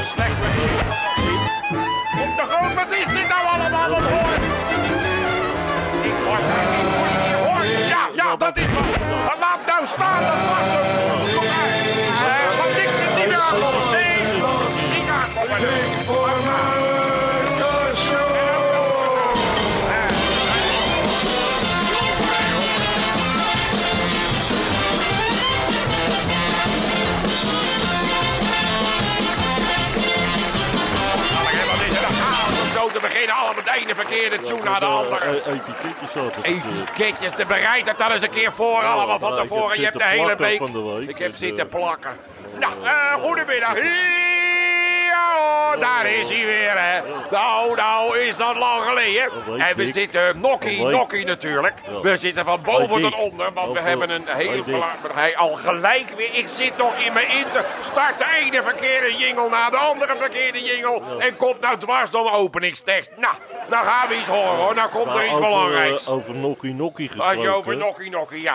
een slecht te beginnen? Allemaal de ene verkeerde toe naar de andere. Etiketjes zaten. Etiketjes, te bereid dat dat eens een keer voor allemaal van tevoren. Je hebt de hele week. de Ik heb zitten eh, plakken. Nou, eh, goedemiddag. Hoor, daar is hij weer, hè. Nou, nou is dat lang geleden. En we zitten nokkie, Een week. nokkie natuurlijk. We zitten van boven tot onder, want we hebben een heel dik. belangrijk... Hij al gelijk weer. Ik zit nog in mijn inter. Start de ene verkeerde jingle na de andere verkeerde jingle. En komt nou dwars door de openingstekst. Nou, dan gaan we iets horen, hoor. Nou komt er iets over, belangrijks. eh, over Nokkie Nokkie Als gesproken. je over nokkie nokkie, ja.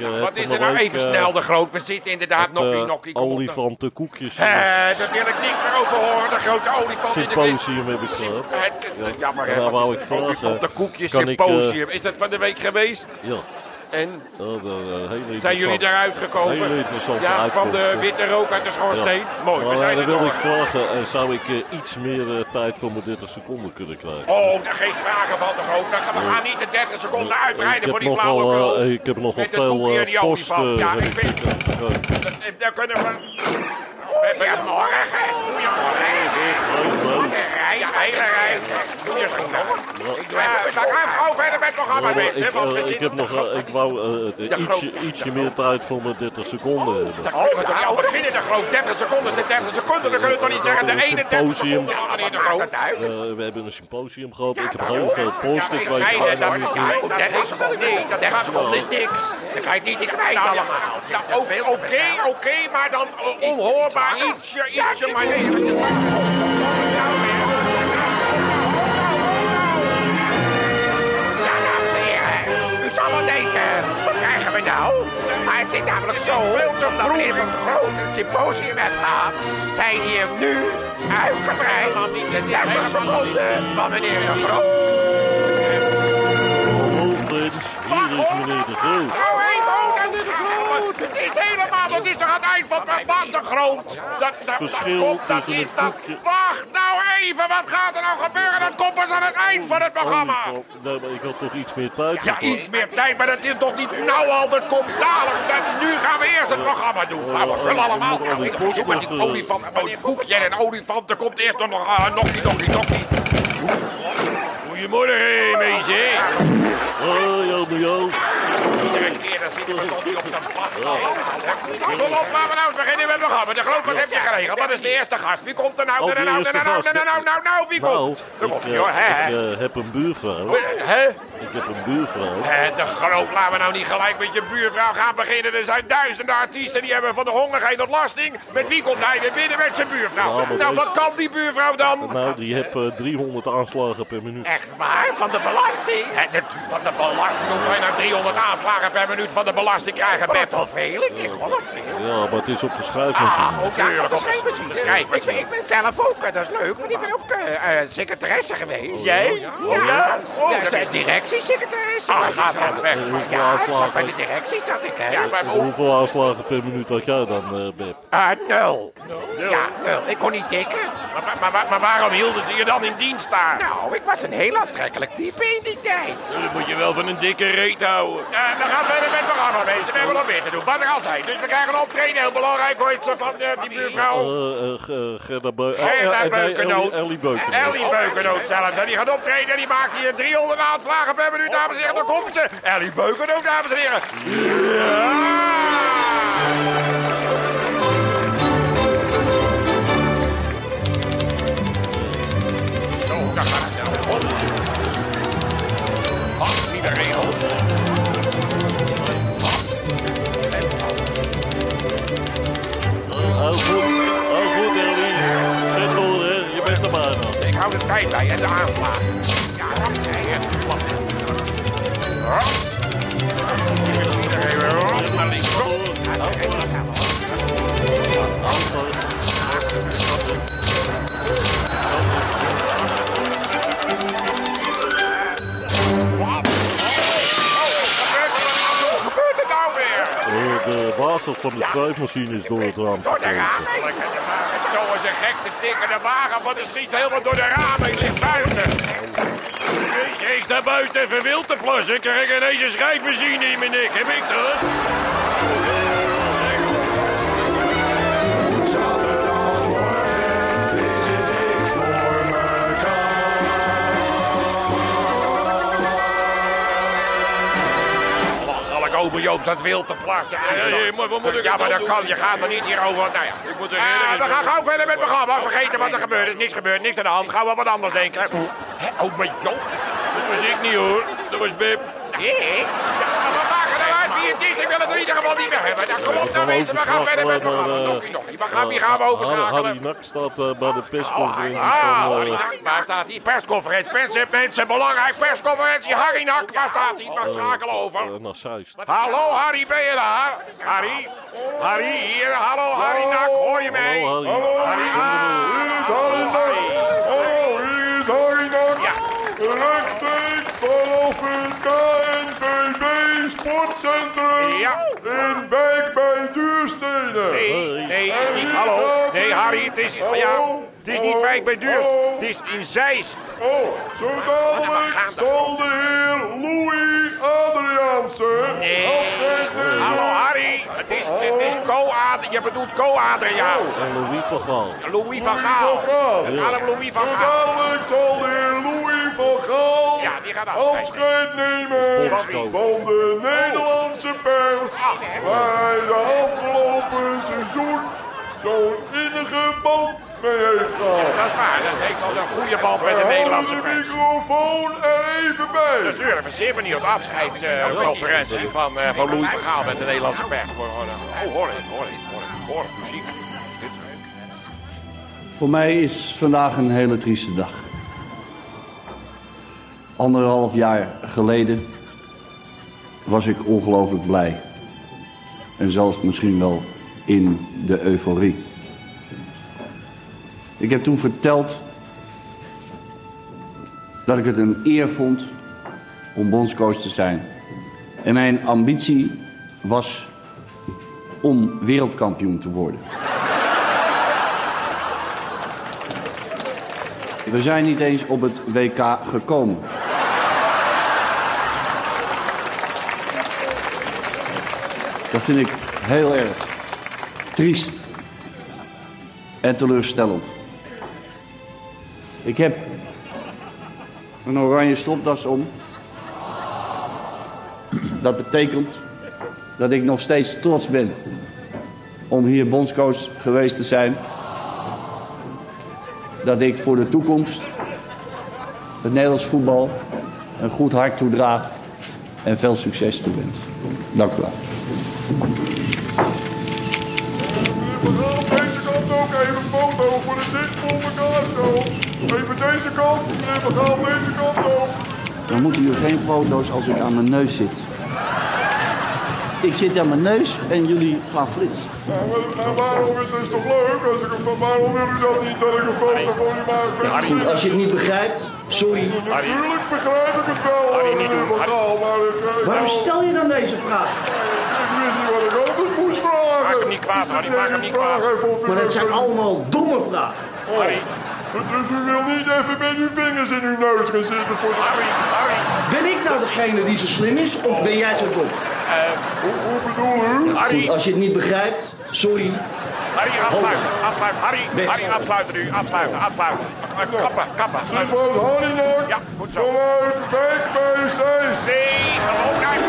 Eh, eh, Wat is er nou even eh, snel de groot? We zitten inderdaad nokkie eh, nokkie. olifantenkoekjes. Eh, daar wil ik niks meer over horen. De grote olifant de. Symposium heb ik gehad. Het, Jammer, hè. Wou ik vragen. Kan ik, eh, symposium. Is dat van de week geweest? Ja, En heel zijn jullie eruit gekomen? Ja, van de witte rook uit de schoorsteen. Mooi, we zijn eh, er dan wil ik vragen, eh, zou ik iets meer tijd voor mijn 30 seconden kunnen krijgen? Oh, daar geen sprake van de groot. We gaan- niet de 30 seconden uitbreiden voor die flauwekul. ik heb nogal veel koekje en die post olifant. eh, Ja, ik vind- Daar kunnen we... Goedemorgen. Goedemorgen. Hele reis. Doe je schoenen. Ik doe even... Gauw verder met het programma, Ja, mensen. ik, Want ik, heb nog, eh, ik wou eh, ietsje, meer tijd voor mijn 30 seconden hebben. Kunnen we beginnen, de groot. 30 seconden is 30 seconden. Dan kunnen we toch niet zeggen de Een 31 symposium. seconden. Ja. Eh, we hebben een symposium gehad. ik heb heel veel post. Ik weet Nee, dat, dat, niet ja, meer. op 30 seconden, nee, dat 30 seconden is niks. Dan kan je niet in kwijt allemaal. Ja, Oké, oké, maar dan onhoorbaar ietsje, ietsje, maar nee. Nou? Maar het zit namelijk zo, dat meneer Van Groot een symposium heeft gehad, zijn hier nu uitgebreid de 30 seconden van meneer Van Groot. Is meneer de Groot. Nou, even, oh, dat is Het is helemaal, dat is toch aan het eind van mijn band te groot. Dat, dat, Verschil dat, komt, dat tussen is een dat. Wacht nou even, wat gaat er nou gebeuren? Dat komt pas aan het eind van het programma. Olifant. Nee, maar ik had toch iets meer tijd Ja, iets meer tijd, maar dat is toch niet nou al, dat komt dadelijk. Dat, nu gaan we eerst het programma doen. Flauwekul allemaal. moet al die Ik post doe maar die nog, eh, olifant, meneer Koekje en een olifant. Er komt eerst nog uh, nokkie, nokkie, nokkie. Goedemorgen, meisje. Hoi, ome Joop. Iedere keer niet op de wacht. Kom op, laten we nou beginnen met programma. De groot, wat heb je geregeld? Wat is de eerste gast? Wie komt er nou? Oh, Nou, de nou, nou, nou, nou, nou, nou, nou, nou, wie Nou, komt? Er ik, eh, eh, heb een buurvrouw. Hè? Ik heb een buurvrouw. De groot, laten we nou niet gelijk met je buurvrouw gaan beginnen. Er zijn duizenden artiesten die hebben van de honger geen ontlasting. Met wie komt hij weer binnen? Met zijn buurvrouw. Ja, nou, wat kan die buurvrouw dan? Nou, die heeft eh, 300 aanslagen per minuut. Echt waar? Van de belasting? Hè, natuurlijk, van de belasting. Hoe je nou 300 aanvragen per minuut van de belasting krijgen? Best wel veel. Ik denk wel veel. Ja, maar het is op de schrijfmachine. Ah, natuurlijk. op de schrijfmachine. Ik, ben- ik ben zelf ook, eh, dat is leuk, want ik ben ook eh, eh, secretaresse geweest. Jij? Ja. Oh, ja. De directiesecretaresse. Ah, gaat dat weg. hoeveel Ja, ik zat bij de directie zat ik, hè. Ja, bij En hoeveel aanslagen per minuut had jij dan, eh Beb? Uh, nul. Ja, nul. Ik kon niet tikken. Maar, maar, maar, maar waarom hielden ze je dan in dienst daar? Nou, ik was een heel aantrekkelijk type in die tijd. Dan moet je wel van een dikke reet houden. Uh, we gaan verder met het programma, mensen. We hebben nog meer te doen. Wat er al zijn. Dus we krijgen een optreden. Heel belangrijk, hoor je van eh, die buurvrouw. Eh, eh, Ge- Gerda Beu... Gerda nee, Beukennoot. Ellie- Beukennoot zelfs. En die gaat optreden en die maakt hier 300 aanslagen per minuut, dames en heren. Daar komt ze. Ellie Beukennoot, dames en heren. Ja! Oh, goed. Zet. Je bent er bijna. Ik hou de tijd bij en de aanslagen. Van de schrijfmachine is door het raam Door de ramen. Zo is een gek de tikkende wagen van de schiet helemaal door de ramen. Ik lig buiten. Ik sta buiten even wild te plassen. Krijg ik ineens een schrijfmachine in mijn nek. Heb ik dat? Over Joop dat wild te plassen. Ja, ja, maar wat moet ik Ja, maar dat kan. Je gaat er niet hierover. Nou ja. Ik moet er eerder we gaan gauw verder met het programma. Vergeten wat er gebeurt. Is niks gebeurd. Niks aan de hand. Gaan we wat anders denken. Hè, Oh, maar Joop. Dat was ik niet hoor. Dat was. Hé? Ik wil het in ieder geval niet weg hebben. Nou, kom op nou mensen. We gaan verder met het programma. Nokkie, nokkie. We gaan, wie gaan we Harry overschakelen? Nak staat eh, bij de Oh, persconferentie ah. Harry eh, Nak. Waar staat die persconferentie? Pers, mensen, belangrijk persconferentie. Harry Nak, waar staat hij? We schakelen over. eh, naar Zeist. Hallo Harry, ben je daar? Harry? Harry, hier. Hallo Harry Nak, hoor je mij? Hallo Harry. Harry, ah, hallo Harry. Hallo, hier is Harry Nak. Ja. Rechtstreeks vanaf het KNVB Ja. in Wijk bij Duurstede. Nee, nee, niet, hallo. Nee, Harry, het is, ja, het is niet Wijk bij Duur. Het is in Zeist. Oh, zo dadelijk zal de heer Louis Adriaanse Nee. afscheid nemen. Hallo Harry, het is, het is Co-Adriaan. Je bedoelt Co-Adriaan. En Louis van Gaal. Louis van Louis Gaal. hem Louis van Zo Gaal. dadelijk zal de heer Louis van Gaal Ja, die gaat afscheid afscheid nemen van de Nederlandse pers. Ah, Waar hij de afgelopen seizoen zo'n innige band mee heeft gehad. Dat is waar, dat heeft wel een goede band met de Nederlandse houden de pers. microfoon er even bij. Natuurlijk, we zeer benieuwd. Afscheidsconferentie van, eh, van Louis van Gaal met de Nederlandse pers. Oh, hoor eens, hoor eens, hoor eens, hoor muziek. Voor mij is vandaag een hele trieste dag. Anderhalf jaar geleden was ik ongelooflijk blij. En zelfs misschien wel in de euforie. Ik heb toen verteld dat ik het een eer vond om bondscoach te zijn. En mijn ambitie was om wereldkampioen te worden. We zijn niet eens op het WK gekomen. Dat vind ik heel erg triest en teleurstellend. Ik heb een oranje stropdas om. Dat betekent dat ik nog steeds trots ben om hier bondscoach geweest te zijn dat ik voor de toekomst het Nederlands voetbal een goed hart toedraag en veel succes toewens. Dank u wel. Dan moeten jullie geen foto's als ik aan mijn neus zit. Ik zit aan mijn neus en jullie gaan flitsen. Nou, maar- waarom is het toch leuk? Als ik, waarom wil u dat niet dat ik een foto van u maak? met- Goed, als je het niet begrijpt, sorry. Natuurlijk begrijp ik het wel, niet doen. maar Waarom stel je dan deze vraag? ik wist niet wat ik altijd moest vragen. Maak hem niet kwaad, Harry, maak hem niet kwaad. Maar dat zijn allemaal domme vragen. Harry, Dus u wil niet even met uw vingers in uw neus gaan zitten voor Harry, Harry, Ben ik nou degene die zo slim is of ben jij zo dom? Hoe, hoe bedoel u? Goed, Harry, als je het niet begrijpt, sorry. Harry, afsluiten, afsluiten. Harry, Best. Harry, afsluiten nu, afsluiten, afsluiten. Eh, Kappen, kappen. Harry Ja, goed zo. Wijk bij Zeist. Nee, gewoon uit, uit.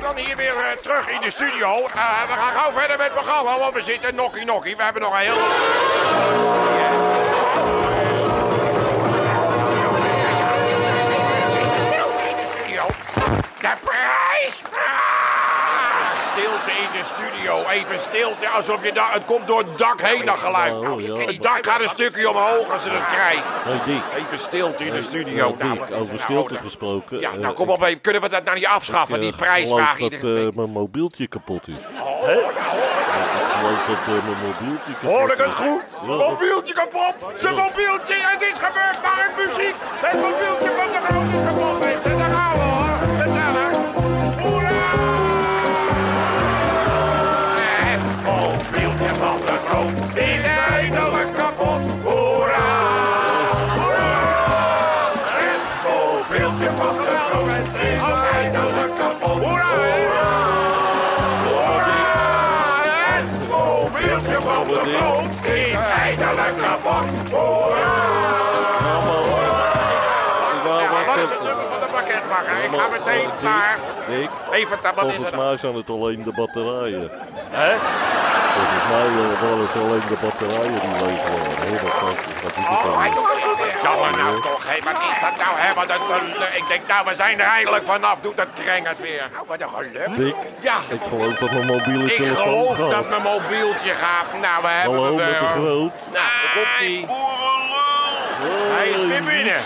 Nou, eh, zijn dan hier weer eh, terug in de studio. Eh, we gaan gauw verder met het programma, want we zitten nokkie nokkie. We hebben nog een heel... De studio. Stilte in de studio. Even stilte, alsof je daar... Het komt door het dak heen, dat geluid. Oh, ja. Het dak gaat een stukje omhoog als het het krijgt. Hey Dick. Even stilte in de studio. Nou, Dick, er over nou? stilte Nou, gesproken. Ja, eh, nou kom op even. Kunnen we dat nou niet afschaffen, ik, die eh, prijsvraag? geloof dat eh, mijn mobieltje kapot is. Oh, Hè? Ik geloof dat eh, mijn mobieltje kapot Hoor ik het goed? Ja. Mobieltje kapot! Zijn mobieltje! Het is gebeurd, maar het muziek! Het mobieltje van de groot is kapot, mensen! Even, wat is volgens het? mij zijn het alleen de batterijen. Hè? Volgens mij eh, waren het alleen de batterijen die leeg waren. Heel dat gaat, dat niet Oh, hij zo. doet het goed. Jammer nou toch, hé, wat is dat nou, hè? Wat een geluk. Ik denk, nou, we zijn er eindelijk vanaf. Doet dat kreng het weer. Nou, wat een geluk. Dick, Ja, ik geloof dat mijn mobiele ik telefoon geloof gaat. dat mijn mobieltje gaat. Nou, we hebben Hallo, hem met de weer. groot. Nou, daar ie. Hij is weer binnen.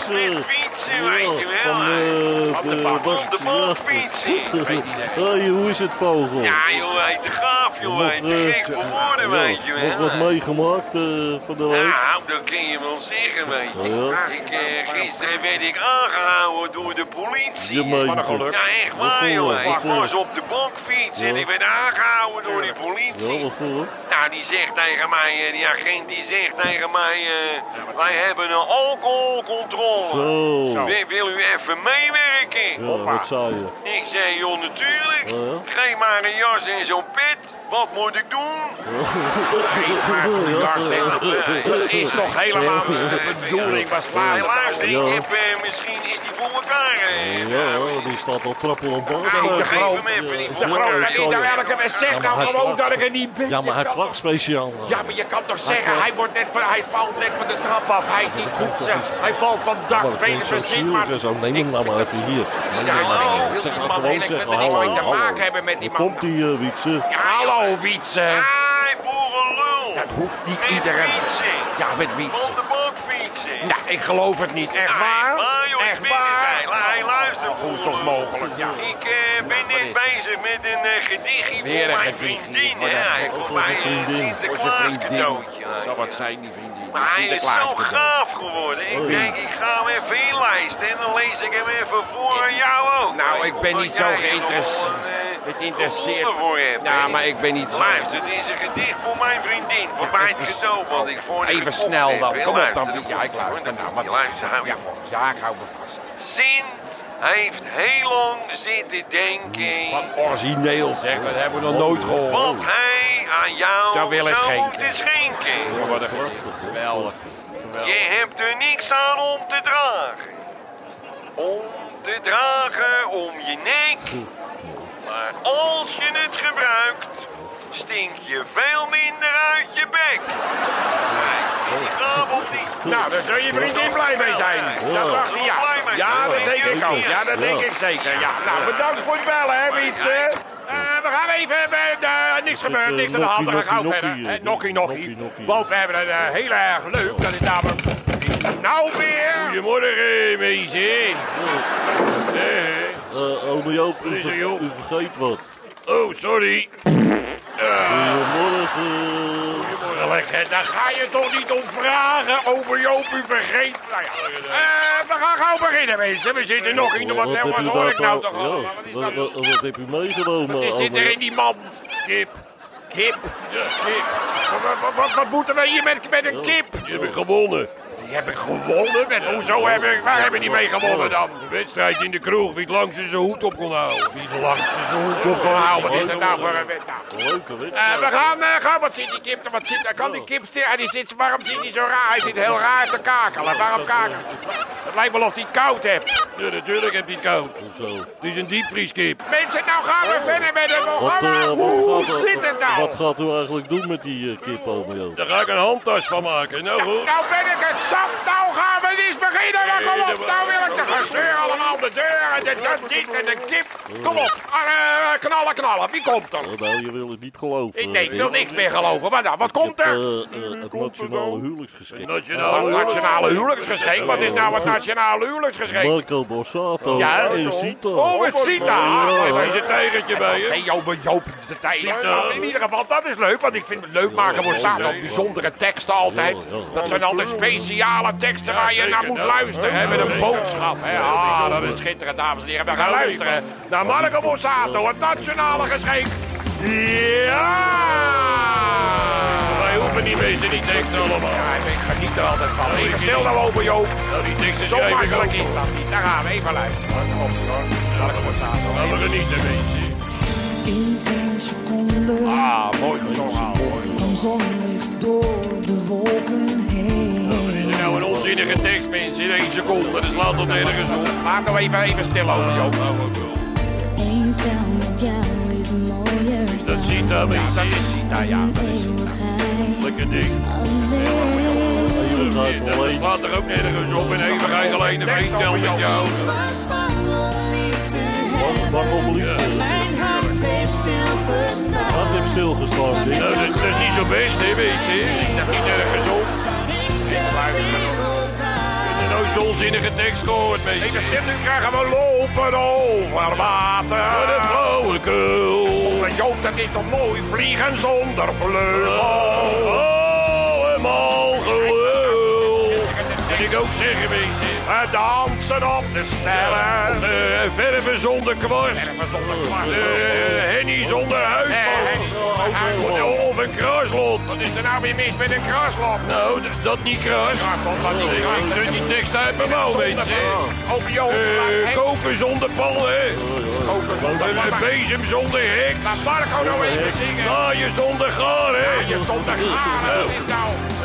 Fietsen, weet je wel, Van hè? de, Op de wat- Op de bank fietsen. Hé, hoe is het, vogel? Ja, joh, hij te gaaf, joh. Hij te eh, gek voor woorden, ja, weet je Nog wel. wat meegemaakt eh, van de week? Nou, dat kun je wel zeggen, weet je. Ja. Ik, eh, gisteren werd ik aangehouden door de politie. Je meent Wat een het. geluk. Ja, echt waar, joh. Ik was op de bankfiets en Ja. ik werd aangehouden door die Ja, politie. wat voor? Nou, die zegt tegen mij, eh, die agent die zegt tegen mij, eh, wij hebben een alcoholcontrole. Zo. Wil, wil u even meewerken? Ja, wat zei je? Ik zei, joh, natuurlijk. Ja. Geef maar een jas en zo'n pet. Wat moet ik doen? Maar voor die jas, hè. Dat is toch helemaal de bedoeling. Was Hey, laat. luister, ik heb, eh, misschien voor elkaar. Ja, die staat al trappel op bank. Nou, de groot- hem even niet De voor groot, elkaar. dat is nou elke week zeg nou gewoon dat ik er niet ben. Ja, maar hij toch- speciaal. Ja, maar je kan toch zeggen, hij, wordt net van, hij valt net van de trap af. Hij is niet goed, zeg. Hij valt van dak. Weet je ik precies, maar... zo. Neem hem nou maar even hier. Ja, maar hallo, wil die man met er niks mee hallo, te maken hebben met die man. komt die, eh, Wietse? Hallo, Wietse. Ai, boerenlul. Dat hoeft niet iedereen. Ja, met Wietse. Ja, ik geloof het niet. Echt waar? joh, ik Echt waar? Hey, luister, Hoe is toch mogelijk? Ja. Ik eh, ben net bezig met een eh, gedichtje Weer voor mijn gedichtje vriendin. voor hè. dat- Hij voor voor mij zijn een vriendin. Sinterklaas cadeautje. Zou wat zijn, die vriendin. Maar hij is zo Sinterklaas gaaf geworden. Ik Oh, denk, ik ga hem even inlijsten en dan lees ik hem even voor aan jou ook. Nou, ik ben niet zo er geïnteresseerd. Het interesseert. voor hebt. Ja, maar ik ben niet zo... Luister, het is een gedicht voor mijn vriendin. Voor Ja, mij want ik voor Even snel dan. Kom op dan. Ja, ik luister. Nou, wat Luister, hou je Ja, vast. ja, ik hou me vast. Sint heeft heel lang zitten denken. Wat origineel zeg, dat hebben we nog nooit gehoord. Wat hij aan jou Zou willen zou schenken. moeten schenken. Wat een geweldig. Je hebt er niks aan om te dragen. Om te dragen om je nek. Maar als je het gebruikt, stink je veel minder uit je bek. Of niet? Nou, daar zul je vriendin blij mee zijn. Dat dacht hij, ja. Ja, dat denk ik ook. Ja, dat denk ik zeker. Ja. Nou, bedankt voor het bellen, hè, Wietse. Eh, we gaan even, eh, niks gebeurd, niks aan de hand. We gaan gauw verder. nokkie, Nokkie. Want we hebben het eh, heel erg leuk. Dat is namelijk... Nou weer. Goedemorgen, mensen. Eh, ome Joop, u, er, ver- vergeet wat. Oh, sorry. Goedemorgen. Goedemorgen. Daar ga je toch niet om vragen, over Joop, u vergeet. Nou ja, eh, we gaan gauw beginnen, mensen. We zitten nog in. Wat, heb wat u hoor ik nou toch- ja, allemaal? Wat wat, wat, wat heb u meegenomen? Wat ome er in die mand? Kip. Kip? Ja, kip. Wat, wat, wat, wat moeten we hier met, met een kip? Die heb ik gewonnen. Die heb ik gewonnen? Met, hoezo heb ik, waar hebben die mee gewonnen dan? De wedstrijd in de kroeg, wie het langste zijn hoed op kon houden. Wie het langste zijn hoed op kon houden. Wat is dat nou voor een wedstrijd? Leuke Eh, wedstrijd. we gaan, eh, gaan, wat zit die kip, wat zit, kan die kip stil, die zit, waarom zit hij zo raar? Hij zit heel raar te kakelen, waarom kakelen? Het lijkt wel of hij koud heeft. Ja, natuurlijk heeft hij het koud. Zo. Het is een diepvrieskip. Mensen, nou gaan we verder met het Wat, programma. eh, Hoe wat, gaat, zit het nou? wat gaat u eigenlijk doen met die eh, kip, ome Joop? Daar ga ik een handtas van maken. Nou goed. Nou ben ik het zat. Op, nou gaan we eens beginnen. Maar kom op, nou wil ik de gezeur allemaal de deur en de, de dit en de kip. Kom op, eh, knallen, knallen. Wie komt er? Nou, je wil het niet geloven. Ik, nee, ik wil Eh, niks meer geloven. Maar nou, wat komt eh, er? eh, het nationale huwelijksgeschenk. Wat nationale huwelijksgeschenk? Wat is nou het nationale huwelijksgeschenk? Marco Borsato Ja. en Sita. Oh, met Sita. Ah, Deze tegentje bij je. Nee, Joop, Joop, het is de tijd. In ieder geval, dat is leuk. Want ik vind het leuk maken voor Sato. Bijzondere teksten altijd. Dat zijn altijd speciale teksten waar je naar moet luisteren. Hè, met een boodschap. Hè. Ah, dat is schitterend, dames en heren. We gaan luisteren naar Marco Borsato, het nationale geschenk. Ja! Wij hoeven niet weten die teksten allemaal. Ja, ik geniet er altijd van. Even stil nou over, Joop. Nou, die teksten Zo makkelijk is dat niet. Daar gaan we even luisteren. Marco Borsato. Nou, we genieten, weet In één seconde Ah, mooi gezongen. kwam zonlicht door de wolken heen. Is nou een onzinnige tekst, mensen. In één seconde. Dat slaat tot nergens op. Maak nou even, even stil over, Joop. Eén tel met jou is mooier Dat ziet daar, je. Dat is Sita, ja. Dat is Lekker ding. Dat slaat er ook nergens op. In eeuwigheid alleen één tel met jou. Was bang om liefde Wat heeft stilgestaan? Nou, dat, dat is niet zo best, hè, weet je. Ik dacht niet nergens op. Nooit zo'n zinnige tekst gehoord, weet je. Even stil, nu krijgen we lopen over water. De flauwekul. Maar Joop, dat is toch mooi? Vliegen zonder vleugels. Oh, helemaal gelul. Dat ik ook zeggen, weet je. We dansen op de sterren. De verven zonder kwast. Verven zonder kwast. De henny zonder huisman. Of een Wat is er nou weer mis met een kruislot? Nou, dat niet kruis. Nee, ik schud die tekst uit mijn mouw, weet je. Eh, koken zonder hè. Een een bezem zonder heks. Laat Marco nou even zingen. Naaien zonder gaar, hè. Naaien zonder gaar.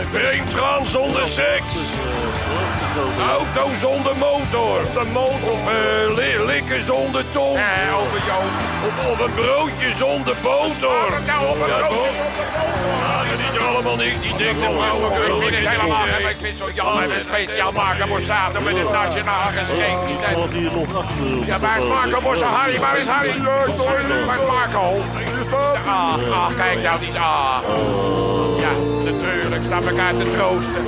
Een vreemd gaan zonder seks. Auto zonder motor. De motor. Of eh, li- likken zonder tong. Of, of een broodje zonder boter. Nou, op een broodje ja, dat is er allemaal niks, die dikke vrouwen. Ik vind het helemaal ik vind het zo jammer. En speciaal Marco Borsato met het nationale geschenk. Ik hier nog achter. Ja, waar is Marco Borsato? Harry, waar is Harry? Waar is Marco? Ah, ah, kijk nou, die is... Ah. Ja, natuurlijk. Staan elkaar te troosten.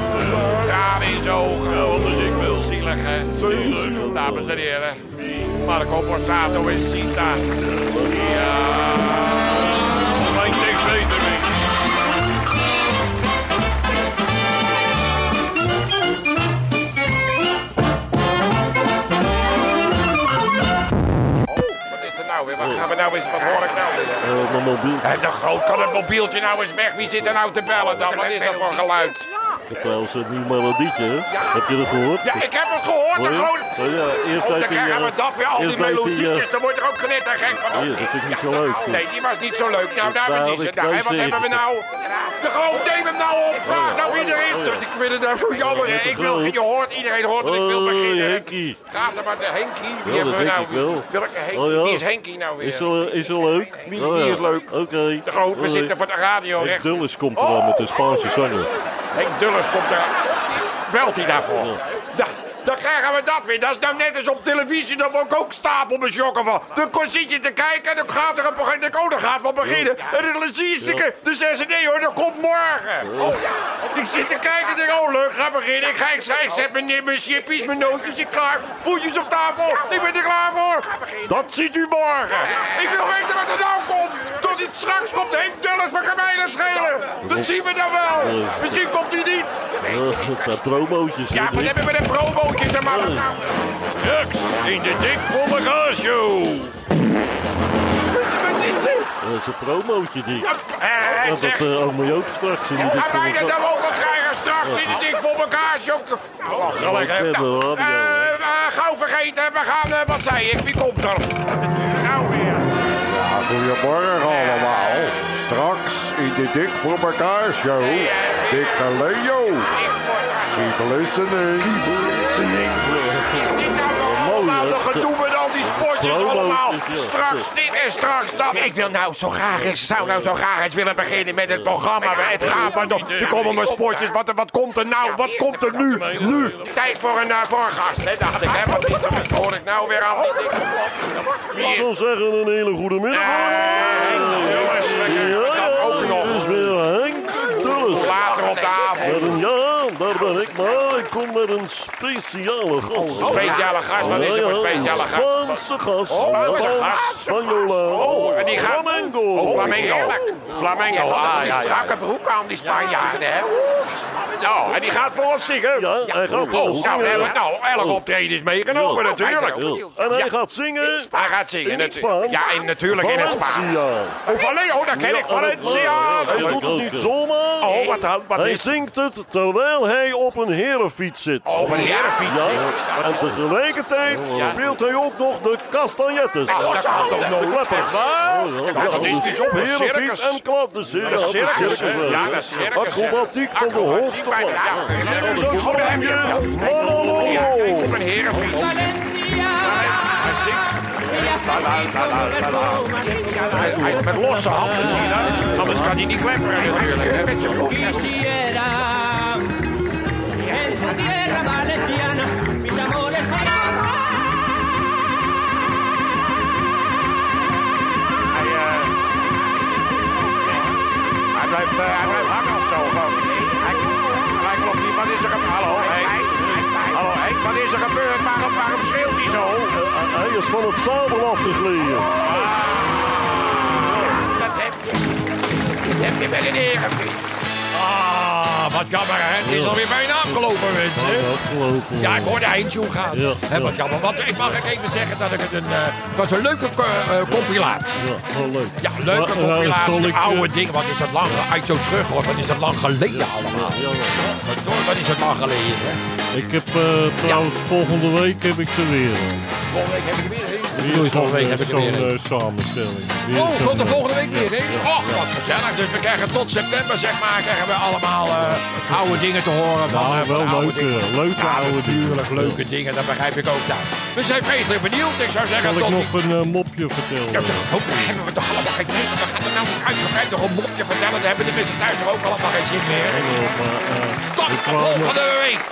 Tranen in zijn ogen. Ja, anders ik wel. Zielig, hè? Zielig. Dames en heren. Marco Borsato en Sita. Ja. Mijn weten, gaan we nou eens? Wat hoor ik nou weer? Eh, Mijn mobiel. Hé, de groot, kan het mobieltje nou eens weg? Wie zit er nou te bellen dan? Wat is dat voor geluid? Heb trouwens een nieuw melodietje, hè? Heb je dat gehoord? Ja, ik heb het gehoord. Je? groot... Oh ja, eerst Oh, dan krijgen we eh, dat weer, al die eh, melodietjes. Dan word je er ook knettergek van. Dat vind ik niet zo Ja, leuk. oh, Nee, die was niet zo leuk. Nou, daar hebben we ik nou, en wat hebben we nou? De groot, neem hem nou op. Vraag nou wie er is. Oh, ja. Dus ik vind het nou zo jammer. Ik wil, je hoort, iedereen hoort dat ik wil beginnen. Henkie. Gaat er maar de Henkie. Wie Ja, hebben dat we nou? Welke Henkie? Oh, ja. Wie is Henkie nou weer? Is wel, is wel leuk? Wie- Oh, ja. is leuk? Oké. De groot, we zitten voor de radio rechts. Dulles komt er aan met de Spaanse zanger. Henk Dulles komt er. Belt hij daarvoor? Ja, dan krijgen we dat weer. Dat is nou net als op televisie. Dan word ik ook stapel beschokken van. Dan zit je te kijken en dan gaat er een begin. Dan, oh, dan gaat wel beginnen. En dan zie je stikken. Dan zeggen ze nee hoor, dat komt morgen. Oh ja. Ik zit te kijken en denk, oh leuk, ga beginnen. Ik ga, ik, ga- ik zet mijn, mijn chippies, mijn nootjes ik klaar. Voetjes op tafel. Ik ben er klaar voor. Dat ziet u morgen. Ik wil weten wat er nou komt. Het straks komt Henk Dulles van mij dat schelen. Dat zien we dan wel. Misschien komt hij niet. Eh, Het zijn promootjes. Ja, wat Dick? hebben we met een promootje te maken? Nou, Straks in de Dik show. Wat is dit? Dat is een promootje, Dick. Eh, Ja, zeg, dat uh, je ook straks in die dik wij dat nou ook al krijgen straks in de Dik voor elkaar show? Nou, gelijk, hè. Nou, de radio, hè. eh, eh, gauw vergeten, we gaan, eh, wat zei ik, wie komt er? Nou weer. Goedemorgen allemaal. Straks in de Dik voor elkaar show. Dikke Leo. Keep listening. Nou allemaal dat gedoe met al die sport dit allemaal. Straks dit en straks dat. Ik wil nou zo graag eens, zou nou zo graag eens willen beginnen met het programma. Het gaat maar door. Er komen mijn sportjes. Wat, wat komt er nou? Wat komt er nu? Nu. Tijd voor een, eh, voor een gast. Nee, dacht ik helemaal niet. Dat hoor ik nou weer aan. Ik zou zeggen een hele goede middag. Jongens, we dat ook nog. het is weer Henk Dulles. Later op de avond. Ja, daar ben ik, maar ik kom met een speciale gast. Speciale gast, wat is er voor speciale gast? Spaanse gast. Spaanse Van gast. Spanjola. Oh, en die gaat... Flamengo. Oh, Flamengo. Flamengo, ah, ja, ja. strakke broek aan, die Spanjaarden, hè? Nou, en die gaat voor ons zingen. Ja, hij gaat voor Oh, ons nou, zingen. nou, elk optreden is meegenomen, natuurlijk. En hij gaat zingen Hij gaat zingen. in het natu- Spaans. Ja, in, natuurlijk in het Spaans. Valencia. Oh, Valencia, oh, dat ken ik. Valencia. Hij doet het niet zomaar. Oh, wat, Hij zingt het terwijl hij op een herenfiets zit. Oh, een herenfiets. Ja, en tegelijkertijd speelt hij ook nog de castagnettes. Nou, dat kan toch De kleppers. Ja, dat is dus op een circus. en klap. De circus. Een circus, Ja, is circus. Acrobatiek van de hoogste ja, zo'n je. koningin. Ja, Manolo. op een herenfiets. Hij. Hij- hij- Met losse handen, zie je dat? Anders kan hij niet klepperen natuurlijk. hè, Met zijn voetjes. Hij blijft, eh, hij blijft hangen of zo. Hij, hij klopt niet. Wat is er gebeurd? Hallo. Hallo, Henk. Wat is er gebeurd? Waarom, waarom schreeuwt hij zo? Hij is van het zadel afgegleden. Dat heb je. Dat heb je met een herenfiets. Ah, wat jammer, hè? Het is alweer bijna afgelopen, mensen. Afgelopen. Ja, ik hoorde eindtune gaan. Ja, ja. wat jammer. Want ik mag ook even zeggen dat ik het een... het was een leuke eh, compilatie. Ja, wel leuk. Ja, leuke compilatie. ik, oude dingen. Wat is dat lang... Als zo terug hoort, wat is dat lang geleden allemaal. Ja, ja. Wat is het lang geleden, hè? Ik heb eh, trouwens volgende week heb ik er weer. Volgende week heb ik er weer je volgende week zo'n, heb ik zo'n, weer een. eh, samenstelling. Oh, komt er eh, volgende week weer, hè? Och, wat gezellig. Dus we krijgen tot september, zeg maar, krijgen we allemaal eh, oude dingen te horen. Van, Nou, eh, van wel oude leuke- dingen. leuke ja, oude natuurlijk, leuke dingen, dat begrijp ik ook. Nou, we zijn vreselijk benieuwd. Ik zou zeggen, Zal ik tot nog een eh, mopje vertellen? Ja, toch, oh, daar hebben we toch allemaal geen zin in. We gaan er nou uitgebreid nog een mopje vertellen. Daar hebben de mensen thuis toch ook allemaal geen zin meer. Maar, eh, Tot ik de volgende week.